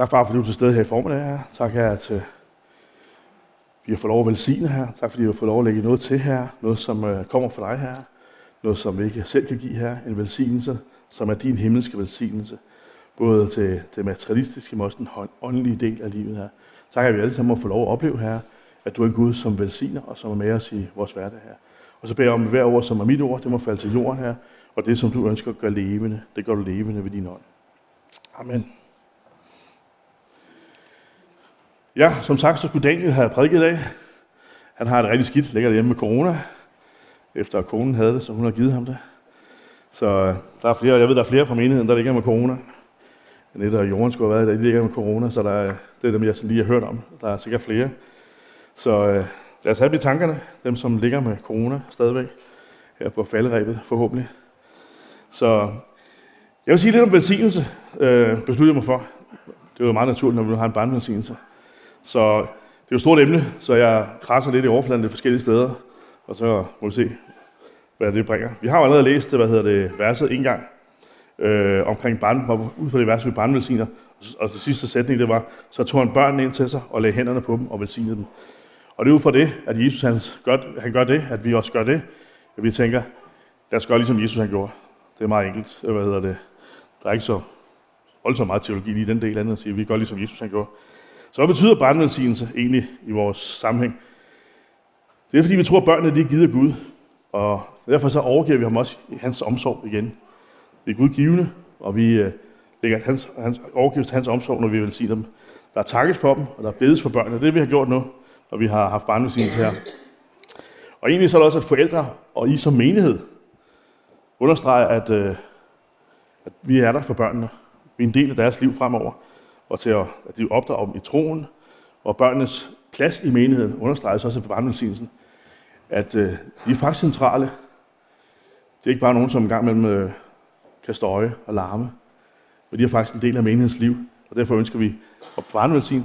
Tak far, fordi du er til stede her i formiddag her. Tak her, at øh, vi har fået lov at velsigne her. Tak fordi vi har fået lov at lægge noget til her. Noget, som øh, kommer fra dig her. Noget, som vi ikke selv kan give her. En velsignelse, som er din himmelske velsignelse. Både til det materialistiske, men også den åndelige del af livet her. Tak, at vi alle sammen må få lov at opleve her, at du er en Gud, som velsigner og som er med os i vores hverdag her. Og så beder jeg om, at hver ord, som er mit ord, det må falde til jorden her. Og det, som du ønsker at gøre levende, det gør du levende ved din ånd. Amen. Ja, som sagt, så skulle Daniel have prædiket i dag. Han har det rigtig skidt, ligger hjemme med corona, efter at konen havde det, så hun har givet ham det. Så øh, der er flere, jeg ved, der er flere fra menigheden, der ligger med corona. Annette og Jorden skulle have været der, de ligger med corona, så der er, det er dem, jeg lige har hørt om. Der er sikkert flere. Så øh, lad os have i tankerne, dem som ligger med corona stadigvæk, her på faldrebet forhåbentlig. Så jeg vil sige lidt om velsignelse, øh, besluttede mig for. Det er jo meget naturligt, når vi har en barnvelsignelse. Så det er jo et stort emne, så jeg krasser lidt i overfladen de forskellige steder, og så må vi se, hvad det bringer. Vi har jo allerede læst hvad hedder det, verset en gang øh, omkring barn, ud fra det vers, vi barnvelsigner. Og det sidste sætning, det var, så tog han børnene ind til sig og lagde hænderne på dem og velsignede dem. Og det er ud fra det, at Jesus han gør, han gør det, at vi også gør det, at vi tænker, lad os gøre ligesom Jesus han gjorde. Det er meget enkelt. Hvad hedder det? Der er ikke så voldsomt meget teologi i den del andet at sige, at vi gør ligesom Jesus han gjorde. Så hvad betyder brandvelsignelse egentlig i vores sammenhæng? Det er fordi, vi tror, at børnene de er givet af Gud, og derfor så overgiver vi ham også i hans omsorg igen. Det er Gud givende, og vi øh, lægger hans, hans, overgiver til hans omsorg, når vi vil sige dem. Der er takkes for dem, og der er bedes for børnene. Det er det, vi har gjort nu, og vi har haft barnvelsignelse her. Og egentlig så er det også, at forældre og I som menighed understreger, at, øh, at vi er der for børnene. Vi er en del af deres liv fremover og til at, at de opdrager dem i troen, og børnenes plads i menigheden understreges også af barnvelsignelsen, at øh, de er faktisk centrale. Det er ikke bare nogen, som en gang mellem øh, kan støje og larme, men de er faktisk en del af menighedens liv, og derfor ønsker vi at barnvelsigne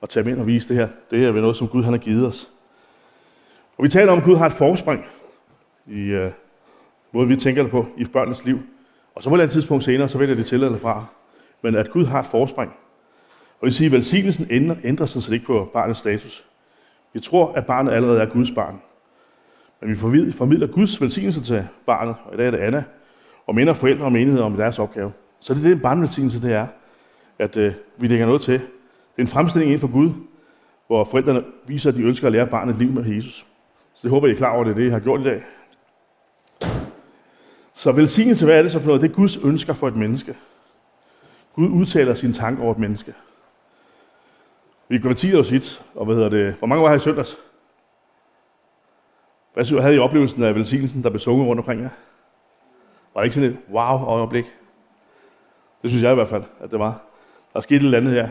og tage dem ind og vise det her. Det her er noget, som Gud han har givet os. Og vi taler om, at Gud har et forspring i øh, måden, vi tænker det på i børnenes liv. Og så på et tidspunkt senere, så vælger de til eller fra. Men at Gud har et forspring. Og det vil sige, at velsignelsen ændrer, ændrer sig så ikke på barnets status. Vi tror, at barnet allerede er Guds barn. Men vi formidler Guds velsignelse til barnet, og i dag er det Anna, og minder forældre og menighed om deres opgave. Så det er det, en barnvelsignelse det er, at øh, vi lægger noget til. Det er en fremstilling inden for Gud, hvor forældrene viser, at de ønsker at lære barnet et liv med Jesus. Så det håber jeg, I er klar over, det er det, I har gjort i dag. Så velsignelse, hvad er det så for noget? Det er Guds ønsker for et menneske. Gud udtaler sine tanker over et menneske. Vi konverterer os sit, og hvad hedder det? Hvor mange var her i søndags? Hvad synes, havde I oplevelsen af velsignelsen, der blev sunget rundt omkring jer? Var det ikke sådan et wow-øjeblik? Det synes jeg i hvert fald, at det var. Der er sket et eller andet her.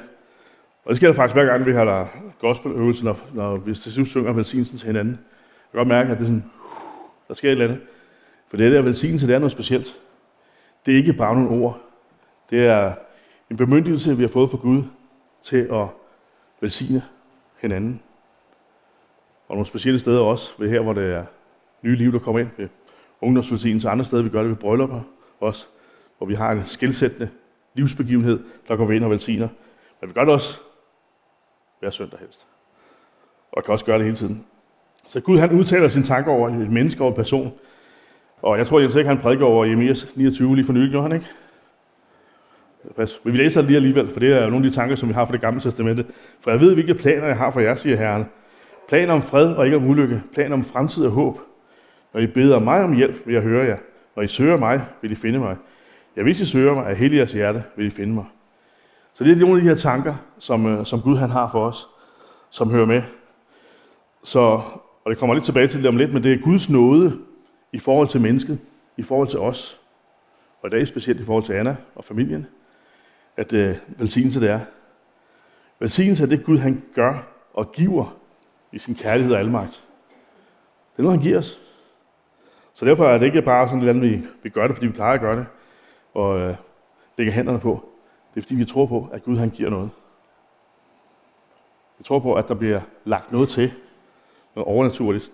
Og det sker der faktisk hver gang, vi har der gospeløvelse, når, når vi til sidst synger velsignelsen til hinanden. Jeg kan godt mærke, at det er sådan, der sker et eller andet. For det der velsignelse, det er noget specielt. Det er ikke bare nogle ord. Det er en bemyndigelse, vi har fået fra Gud til at velsigne hinanden. Og nogle specielle steder også, ved her, hvor det er nye liv, der kommer ind ved ungdomsvelsignelse. Andre steder, vi gør det ved bryllupper også, hvor vi har en skilsættende livsbegivenhed, der går ind og velsigner. Men vi gør det også hver søndag helst. Og kan også gøre det hele tiden. Så Gud han udtaler sine tanker over et menneske og en person. Og jeg tror, jeg ikke, han prædiker over Jeremias 29 lige for nylig, gjorde han ikke? Pas. Men vi læser det lige alligevel, for det er jo nogle af de tanker, som vi har for det gamle testamente. For jeg ved, hvilke planer jeg har for jer, siger Herren. Planer om fred og ikke om ulykke. Planer om fremtid og håb. Når I beder mig om hjælp, vil jeg høre jer. Når I søger mig, vil I finde mig. Ja, hvis I søger mig af hele jeres hjerte, vil I finde mig. Så det er nogle af de her tanker, som, øh, som Gud han har for os, som hører med. Så, og det kommer lidt tilbage til det om lidt, men det er Guds nåde i forhold til mennesket, i forhold til os. Og i dag specielt i forhold til Anna og familien at øh, velsignelse det er. Velsignelse er det Gud, han gør og giver i sin kærlighed og almagt. Det er noget, han giver os. Så derfor er det ikke bare sådan et eller andet, vi, vi gør det, fordi vi plejer at gøre det, og øh, lægger hænderne på. Det er fordi, vi tror på, at Gud han giver noget. Vi tror på, at der bliver lagt noget til, noget overnaturligt.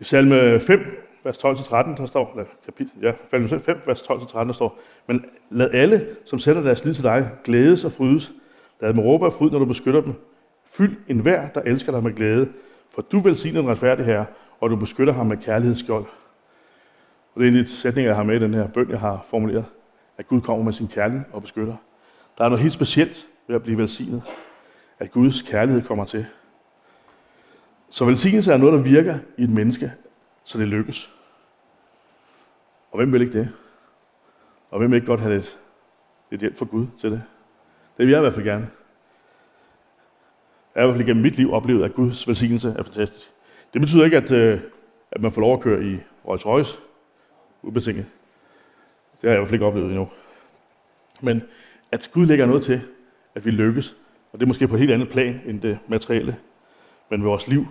I salme 5, vers 12-13, der står, eller kapitel, ja, 5, vers 12-13, der står, men lad alle, som sætter deres lid til dig, glædes og frydes. Lad dem råbe af fryd, når du beskytter dem. Fyld enhver, der elsker dig med glæde, for du velsigner den retfærdige herre, og du beskytter ham med kærlighedsskjold. Og det er en af de sætninger, jeg har med i den her bøn, jeg har formuleret, at Gud kommer med sin kærlighed og beskytter. Der er noget helt specielt ved at blive velsignet, at Guds kærlighed kommer til. Så velsignelse er noget, der virker i et menneske, så det lykkes. Og hvem vil ikke det? Og hvem vil ikke godt have lidt, lidt hjælp fra Gud til det? Det vil jeg i hvert fald gerne. Jeg har i hvert fald gennem mit liv oplevet, at Guds velsignelse er fantastisk. Det betyder ikke, at, øh, at man får lov at køre i Rolls Royce, ubetinget. Det har jeg i hvert fald ikke oplevet endnu. Men at Gud lægger noget til, at vi lykkes, og det er måske på et helt andet plan end det materielle, men ved vores liv.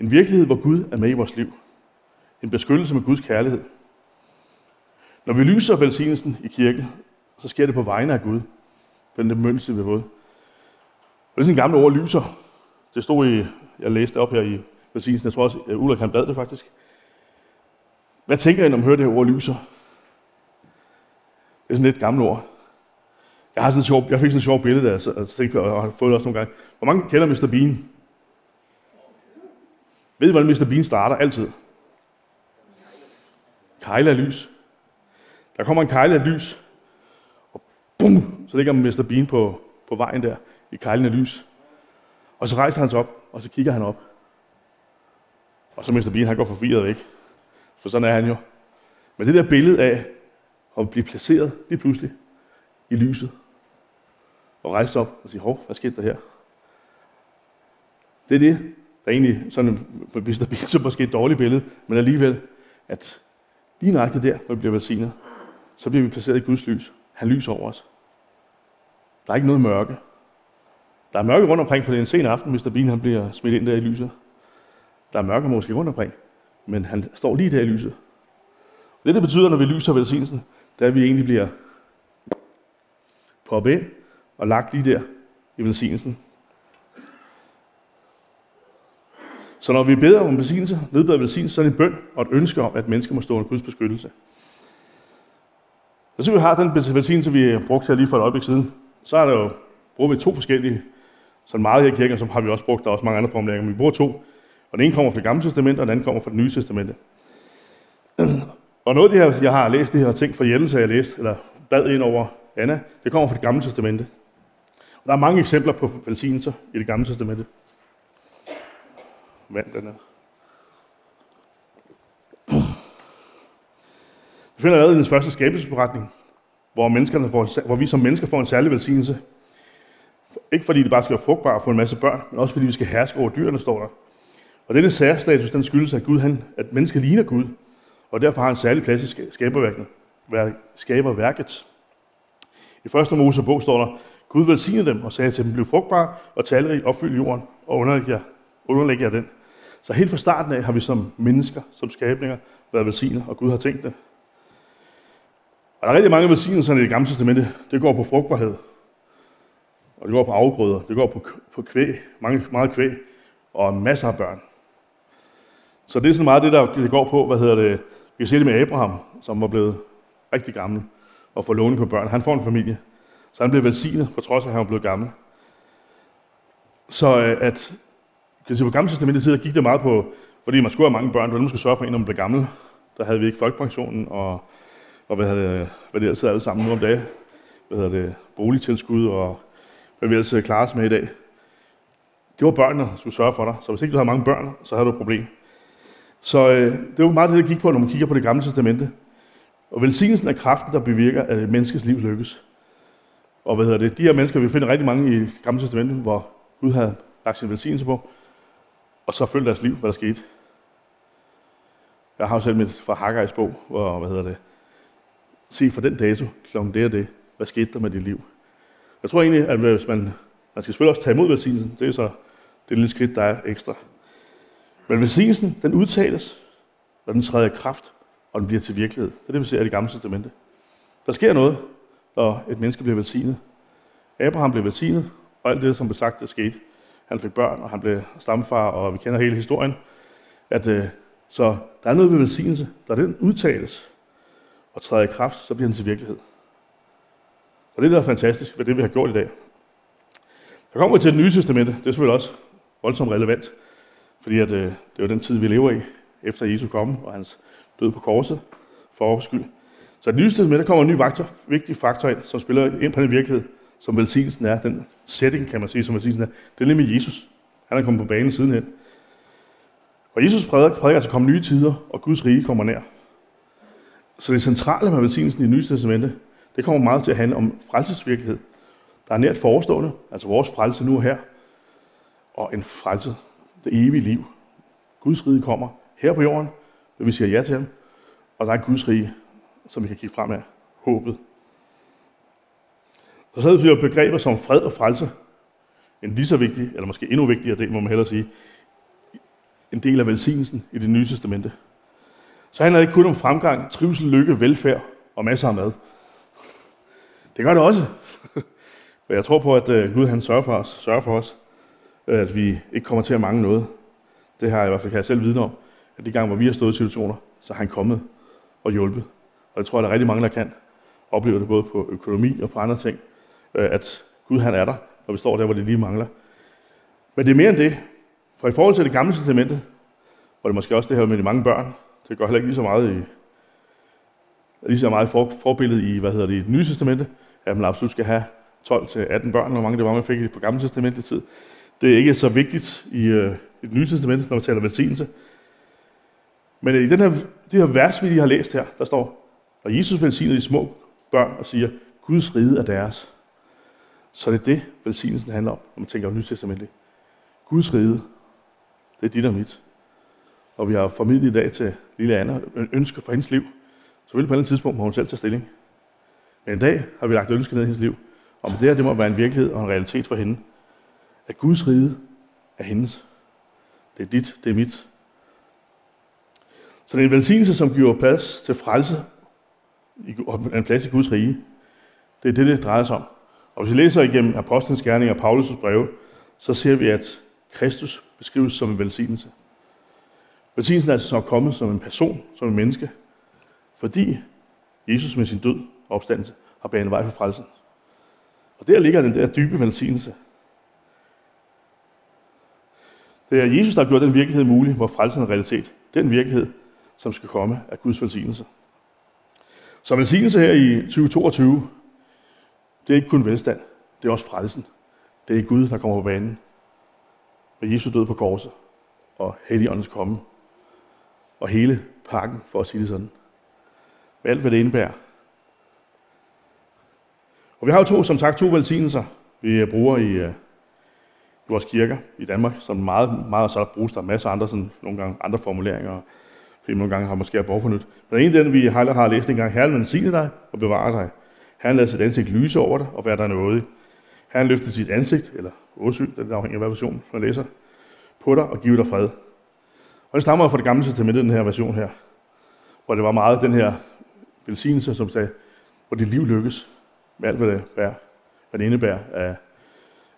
En virkelighed, hvor Gud er med i vores liv. En beskyttelse med Guds kærlighed. Når vi lyser velsignelsen i kirken, så sker det på vegne af Gud. Den der mønse, vi har fået. Det er sådan en ord, lyser. Det stod i, jeg læste op her i velsignelsen, jeg tror også, at Ulrik han bad det faktisk. Hvad tænker I, når man hører det her ord lyser? Det er sådan lidt et gammelt ord. Jeg, har sådan sjov, jeg fik sådan et sjovt billede, der, så, så tænkte, og har fået det også nogle gange. Hvor mange kender Mr. Bean? Ved I, hvordan Mr. Bean starter altid? Kejle lys. Der kommer en kejle af lys, og bum, så ligger Mr. Bean på, på vejen der, i kejlen af lys. Og så rejser han sig op, og så kigger han op. Og så Mr. Bean, han går forvirret væk. For sådan er han jo. Men det der billede af at blive placeret lige pludselig i lyset, og rejse op og sige, hov, hvad skete der her? Det er det, der er egentlig sådan, hvis der bliver så måske et dårligt billede, men alligevel, at lige nøjagtigt der, hvor vi bliver velsignet, så bliver vi placeret i Guds lys. Han lyser over os. Der er ikke noget mørke. Der er mørke rundt omkring, for det er en sen aften, hvis der Bean han bliver smidt ind der i lyset. Der er mørke måske rundt omkring, men han står lige der i lyset. Det, det betyder, når vi lyser velsignelsen, det er, at vi egentlig bliver poppet ind og lagt lige der i velsignelsen. Så når vi beder om velsignelse, nedbeder velsignelse, så er det en bøn og et ønske om, at mennesker må stå under Guds beskyttelse. Så vi har den velsignelse, vi har brugt her lige for et øjeblik siden, så er der jo, bruger vi to forskellige, så meget her i kirken, så har vi også brugt, der er også mange andre formuleringer, men vi bruger to. Og den ene kommer fra det gamle testament, og den anden kommer fra det nye testamente. Og noget af det her, jeg har læst, det her ting fra Jelle, jeg læst, eller bad ind over Anna, det kommer fra det gamle testamente. Og der er mange eksempler på velsignelser i det gamle testamente. Vand, den er. Finder allerede i den første skabelsesberetning, hvor, menneskerne får, hvor vi som mennesker får en særlig velsignelse. Ikke fordi det bare skal være frugtbart og få en masse børn, men også fordi vi skal herske over dyrene, står der. Og denne særstatus, den skyldes, at, Gud, han, at mennesket ligner Gud, og derfor har en særlig plads i skaberværket. skaberværket. I første Mosebog står der, Gud velsignede dem og sagde til dem, bliv frugtbare og talrig, opfyld jorden og underlæg jer, underlæg jer den. Så helt fra starten af har vi som mennesker, som skabninger, været velsignet, og Gud har tænkt det. Og der er rigtig mange velsignelser i det gamle testamente. Det går på frugtbarhed. Og det går på afgrøder. Det går på, på kvæg. Mange, meget kvæg. Og masser af børn. Så det er sådan meget det, der det går på, hvad hedder det, vi kan se det med Abraham, som var blevet rigtig gammel og får låne på børn. Han får en familie. Så han bliver velsignet, på trods af, at han var blevet gammel. Så øh, at, kan sige, på gamle testamentet tid, gik det meget på, fordi man skulle have mange børn, det var man skulle sørge for en, når man blev gammel. Der havde vi ikke folkepensionen, og, og hvad, hedder, hvad det ellers alle sammen nu om dagen. Hvad hedder det, boligtilskud, og hvad vi ellers klarer os med i dag. Det var børnene, der skulle sørge for dig. Så hvis ikke du havde mange børn, så havde du et problem. Så øh, det var meget det, der gik på, når man kigger på det gamle testamente. Og velsignelsen er kraften, der bevirker, at et menneskes liv lykkes. Og hvad hedder det? De her mennesker, vi finder rigtig mange i det gamle testamente, hvor Gud havde lagt sin velsignelse på, og så følte deres liv, hvad der skete. Jeg har jo selv mit fra Haggai's bog, hvor, hvad hedder det, se for den dato, klokken det og det, hvad skete der med dit liv? Jeg tror egentlig, at hvis man, man skal selvfølgelig også tage imod velsignelsen, det er så det lille skridt, der er ekstra. Men velsignelsen, den udtales, når den træder i kraft, og den bliver til virkelighed. Det er det, vi ser i det gamle testamente. Der sker noget, når et menneske bliver velsignet. Abraham blev velsignet, og alt det, som blev sagt, der skete. Han fik børn, og han blev stamfar, og vi kender hele historien. At øh, Så der er noget ved velsignelse. når den udtales og træder i kraft, så bliver den til virkelighed. Og det er der er fantastisk ved det, vi har gjort i dag. Så kommer vi til det nye testamente. Det er selvfølgelig også voldsomt relevant, fordi at, øh, det er jo den tid, vi lever i, efter Jesu komme og hans død på korset for vores skyld. Så det nye testamente, der kommer en ny faktor, vigtig faktor ind, som spiller ind på den virkelighed, som velsignelsen er, den setting, kan man sige, som velsignelsen er. Det er nemlig Jesus. Han er kommet på banen sidenhen. Og Jesus prædiker, prædiker altså komme nye tider, og Guds rige kommer nær. Så det centrale med velsignelsen i det nye testamente, det kommer meget til at handle om frelsesvirkelighed. Der er nært forestående, altså vores frelse nu og her, og en frelse, det evige liv. Guds rige kommer her på jorden, når vi siger ja til ham, og der er Guds rige, som vi kan kigge frem af. Håbet. Så så er jo begreber som fred og frelse, en lige så vigtig, eller måske endnu vigtigere del, må man hellere sige, en del af velsignelsen i det nye testamente. Så handler det ikke kun om fremgang, trivsel, lykke, velfærd og masser af mad. Det gør det også. Men jeg tror på, at øh, Gud han sørger for os, sørger for os, øh, at vi ikke kommer til at mangle noget. Det har jeg i hvert fald kan jeg selv vidne om, at de gange, hvor vi har stået i situationer, så har han kommet og hjulpet. Og jeg tror, at der er rigtig mange, der kan opleve det både på økonomi og på andre ting, øh, at Gud han er der, når vi står der, hvor det lige mangler. Men det er mere end det. For i forhold til det gamle testamente, og det måske også det her med de mange børn, det går heller ikke lige så meget i, lige så meget for, forbillede i, hvad hedder det, i det nye testamente, at man absolut skal have 12-18 børn, hvor mange det var, man fik på gamle i tid. Det er ikke så vigtigt i, øh, i det nye testamente, når man taler velsignelse. Men i den her, det her vers, vi lige har læst her, der står, og Jesus velsigner de små børn og siger, Guds rige er deres. Så det er det, velsignelsen handler om, når man tænker om Nyt Testament. Guds rige, det er dit og mit. Og vi har formidlet i dag til lille Anna en ønske for hendes liv. Så vil på et eller andet tidspunkt må hun selv tage stilling. Men i dag har vi lagt ønske ned i hendes liv. Og det her, det må være en virkelighed og en realitet for hende. At Guds rige er hendes. Det er dit, det er mit. Så det er en velsignelse, som giver plads til frelse og en plads i Guds rige. Det er det, det drejer sig om. Og hvis vi læser igennem Apostlenes Gerning og Paulus' breve, så ser vi, at Kristus beskrives som en velsignelse. Velsignelsen er altså så kommet som en person, som en menneske, fordi Jesus med sin død og opstandelse har banet vej for frelsen. Og der ligger den der dybe velsignelse. Det er Jesus, der har gjort den virkelighed mulig, hvor frelsen er realitet. Den virkelighed, som skal komme af Guds velsignelse. Så velsignelse her i 2022, det er ikke kun velstand, det er også frelsen. Det er Gud, der kommer på banen. Og Jesu død på korset og Helligåndens komme. Og hele pakken, for at sige det sådan. Med alt, hvad det indebærer. Og vi har jo to, som sagt, to velsignelser, vi øh, bruger i, øh, i vores kirker i Danmark, som meget, meget så bruges der masser af andre, sådan, nogle gange andre formuleringer, fordi nogle gange har måske behov for nyt. Men en af den, vi har, har læst en gang, Herren velsigne dig og bevare dig. Herren lader sit ansigt lyse over dig og være der noget. Herren løfter sit ansigt, eller åsyn, det afhænger af hvad version man læser, på dig og giver dig fred. Og det stammer fra det gamle testamente, den her version her, hvor det var meget den her velsignelse, som sagde, hvor dit liv lykkes med alt, hvad det, bærer, hvad det indebærer, af,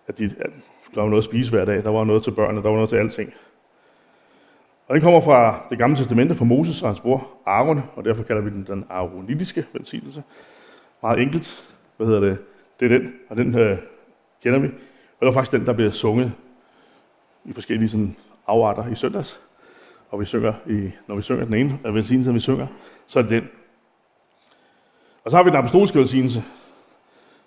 at, dit, at der var noget at spise hver dag, der var noget til børnene, der var noget til alting. Og den kommer fra det gamle testamente fra Moses og hans bror Aaron, og derfor kalder vi den den aaronitiske velsignelse. Meget enkelt. Hvad hedder det? Det er den, og den øh, kender vi. Og det var faktisk den, der bliver sunget i forskellige sådan, afarter i søndags. Og vi synger i, når vi synger den ene af velsignelsen, vi synger, så er det den. Og så har vi den apostolske velsignelse.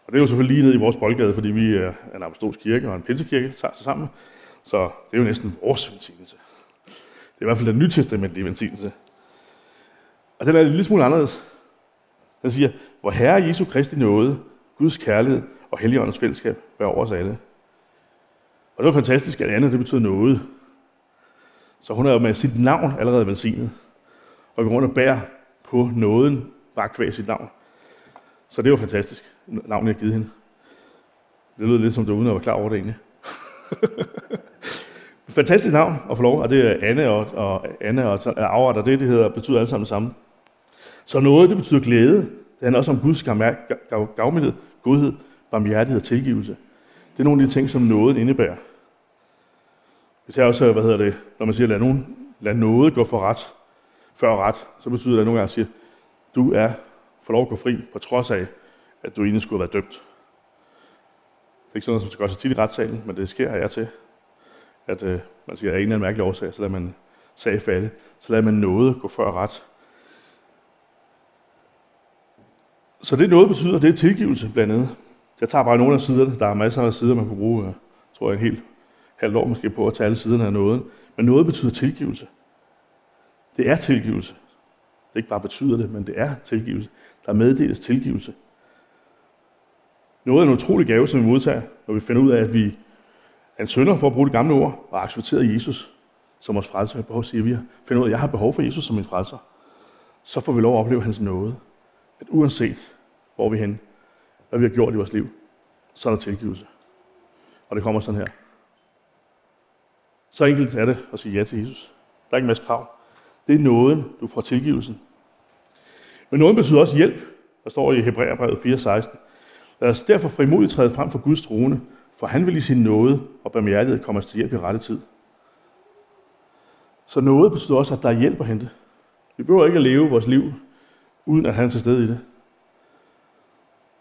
Og det er jo selvfølgelig lige ned i vores boldgade, fordi vi er en apostolsk kirke og en pinsekirke tager sig sammen. Så det er jo næsten vores velsignelse. Det er i hvert fald den nytestamentlige velsignelse. Og den er lidt smule anderledes. Den siger, hvor Herre Jesu Kristi nåde, Guds kærlighed og Helligåndens fællesskab være over os alle. Og det var fantastisk, at andet det betyder noget. Så hun er jo med sit navn allerede velsignet. Og går rundt og bærer på nåden, bare kvæg sit navn. Så det var fantastisk, navnet jeg har givet hende. Det lyder lidt som det, uden at være klar over det egentlig. fantastisk navn at få lov, og det er Anne og, og Anne og Aura, der det, det hedder, betyder alle sammen det samme. Så noget, det betyder glæde. Det handler også om Guds gavmildhed, godhed, barmhjertighed og tilgivelse. Det er nogle af de ting, som noget indebærer. Hvis jeg også, hvad hedder det, når man siger, lad, nogen, lad noget gå for ret, før ret, så betyder det, at nogle gange siger, du er for lov at gå fri, på trods af, at du egentlig skulle have været dømt. Det er ikke sådan noget, som skal gøre så tit i retssalen, men det sker her til, at øh, man siger, at af en eller anden mærkelig årsag, så lader man sag falde, så lader man noget gå før ret. Så det noget betyder, det er tilgivelse blandt andet. Jeg tager bare nogle af siderne. Der er masser af sider, man kan bruge, jeg tror jeg, en helt halvt år måske på at tage alle siderne af noget. Men noget betyder tilgivelse. Det er tilgivelse. Det ikke bare betyder det, men det er tilgivelse. Der meddeles tilgivelse. Noget er en utrolig gave, som vi modtager, når vi finder ud af, at vi er en sønder, for at bruge det gamle ord, og accepterer Jesus som vores frelser. Jeg behov, siger vi, finder ud af, at jeg har behov for Jesus som min frelser. Så får vi lov at opleve hans nåde. At uanset hvor vi er henne, hvad vi har gjort i vores liv, så er der tilgivelse. Og det kommer sådan her. Så enkelt er det at sige ja til Jesus. Der er ikke en masse krav. Det er nåden, du får tilgivelsen. Men nåden betyder også hjælp. Der står i Hebræerbrevet 4:16. Lad os derfor frimodigt træde frem for Guds trone, for han vil i sin nåde og barmhjertighed komme os til hjælp i rette tid. Så noget betyder også, at der er hjælp at hente. Vi behøver ikke at leve vores liv, uden at han er til stede i det.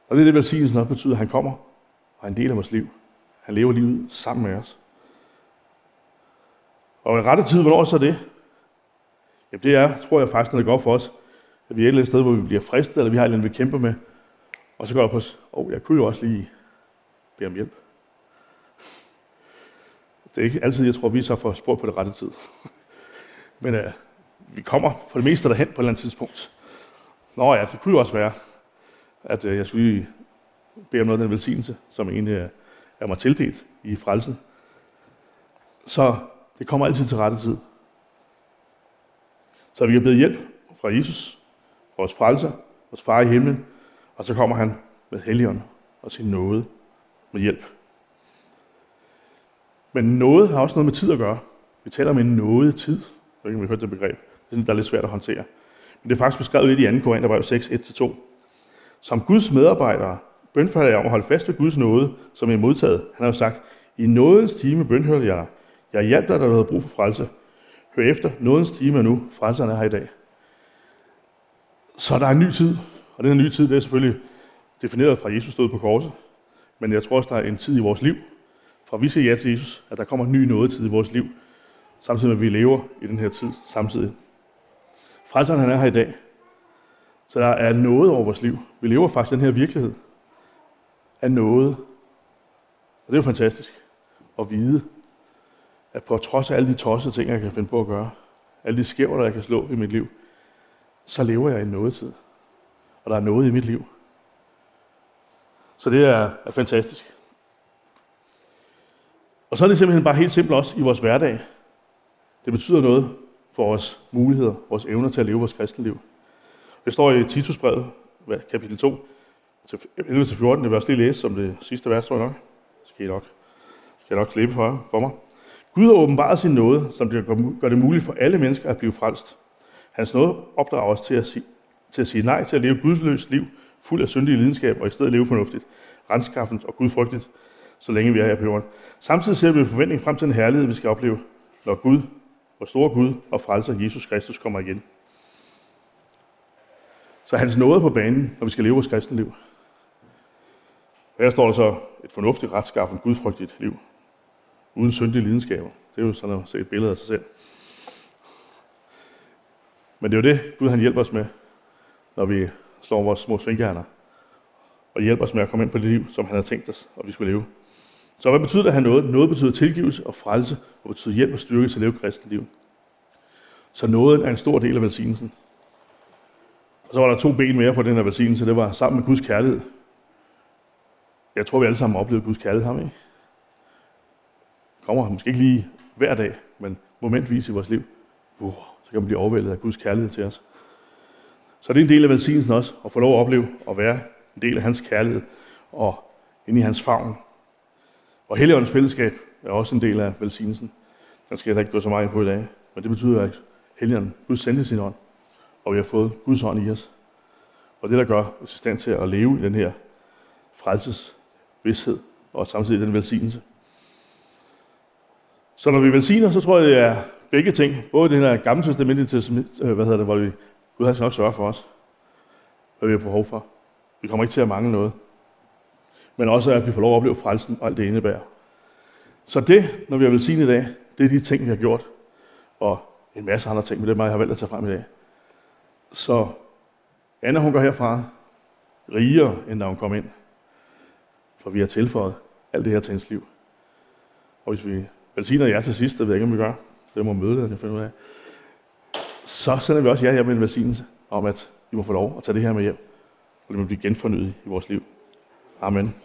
Og det er det, velsignelsen også betyder, at han kommer og er en del af vores liv. Han lever livet sammen med os. Og i rette tid, hvornår så det? Jamen det er, tror jeg faktisk, når det går for os, at vi er et eller andet sted, hvor vi bliver fristet, eller vi har et eller andet, vi kæmper med. Og så går jeg på os, åh, oh, jeg kunne jo også lige bede om hjælp. Det er ikke altid, jeg tror, vi så får spurgt på det rette tid. Men uh, vi kommer for det meste derhen på et eller andet tidspunkt. Nå ja, det kunne jo også være, at uh, jeg skulle lige bede om noget af den velsignelse, som egentlig er mig tildelt i frelsen. Så det kommer altid til rette tid. Så vi har bedt hjælp fra Jesus, vores frelser, vores far i himlen, og så kommer han med helligånd og sin nåde med hjælp. Men noget har også noget med tid at gøre. Vi taler om en nåde tid. Jeg ved ikke, om vi har hørt det begreb. Det er sådan, der er lidt svært at håndtere. Men det er faktisk beskrevet lidt i 2. Korintherbrev 6, 1-2. Som Guds medarbejdere bønfalder jeg om at holde fast ved Guds nåde, som I har modtaget. Han har jo sagt, i nådens time bønhører jeg dig. Jeg hjalp dig, da du havde brug for frelse. Hør efter, nådens time er nu. Frelseren er her i dag. Så der er en ny tid, og den her nye tid, det er selvfølgelig defineret fra Jesus stod på korset. Men jeg tror også, der er en tid i vores liv, fra vi siger ja til Jesus, at der kommer en ny nådetid i vores liv, samtidig med, at vi lever i den her tid samtidig. Frelseren han er her i dag. Så der er noget over vores liv. Vi lever faktisk den her virkelighed af noget. Og det er jo fantastisk at vide, at på trods af alle de tossede ting, jeg kan finde på at gøre, alle de skæver, der jeg kan slå i mit liv, så lever jeg i noget tid. Og der er noget i mit liv. Så det er, er fantastisk. Og så er det simpelthen bare helt simpelt også i vores hverdag. Det betyder noget for vores muligheder, vores evner til at leve vores kristenliv. Det står i Titusbrevet, kapitel 2, 11-14, det vil jeg også lige læse som det sidste vers, tror jeg nok. Skal I nok, skal I nok slippe for, for mig. Gud har åbenbaret sin nåde, som det gør det muligt for alle mennesker at blive frelst. Hans nåde opdrager os til at, sige, til at sige nej til at leve gudsløst liv, fuld af syndig lidenskab, og i stedet leve fornuftigt, renskaffens og gudfrygtigt, så længe vi er her på jorden. Samtidig ser vi med forventning frem til en herlighed, vi skal opleve, når Gud, vores store Gud og frelser Jesus Kristus kommer igen. Så hans nåde på banen, når vi skal leve vores kristne liv. Her står der så et fornuftigt, retskaffent, gudfrygtigt liv uden syndige lidenskaber. Det er jo sådan at se et billede af sig selv. Men det er jo det, Gud han hjælper os med, når vi slår vores små svinghjerner. Og hjælper os med at komme ind på det liv, som han har tænkt os, og vi skulle leve. Så hvad betyder det at han noget? Noget betyder tilgivelse og frelse, og betyder hjælp og styrke til at leve kristent liv. Så noget er en stor del af velsignelsen. Og så var der to ben mere på den her velsignelse. Det var sammen med Guds kærlighed. Jeg tror, vi alle sammen oplevede Guds kærlighed, ham, ikke? Kommer måske ikke lige hver dag, men momentvis i vores liv. Uh, så kan man blive overvældet af Guds kærlighed til os. Så det er en del af velsignelsen også, at få lov at opleve at være en del af hans kærlighed og ind i hans favn. Og Helligåndens fællesskab er også en del af velsignelsen. Den skal jeg ikke gå så meget på i dag, men det betyder, at Helligånden, Gud sendte sin ånd, og vi har fået Guds ånd i os. Og det, der gør os i stand til at leve i den her frelses vidshed, og samtidig den velsignelse. Så når vi velsigner, så tror jeg, det er begge ting. Både det her gamle testament, øh, hvad hedder det, hvor vi, Gud har nok sørge for os, hvad vi har behov for. Vi kommer ikke til at mangle noget. Men også, at vi får lov at opleve frelsen og alt det indebærer. Så det, når vi har velsignet i dag, det er de ting, vi har gjort. Og en masse andre ting, men det er mig, jeg har valgt at tage frem i dag. Så Anna, hun går herfra rigere, end da hun kom ind. For vi har tilføjet alt det her til hendes liv. Og hvis vi velsigner jer til sidst, det ved jeg ikke, om vi gør, det må møde jeg finder ud af, så sender vi også jer hjem med en velsignelse om, at I må få lov at tage det her med hjem, og det må blive genfornyet i vores liv. Amen.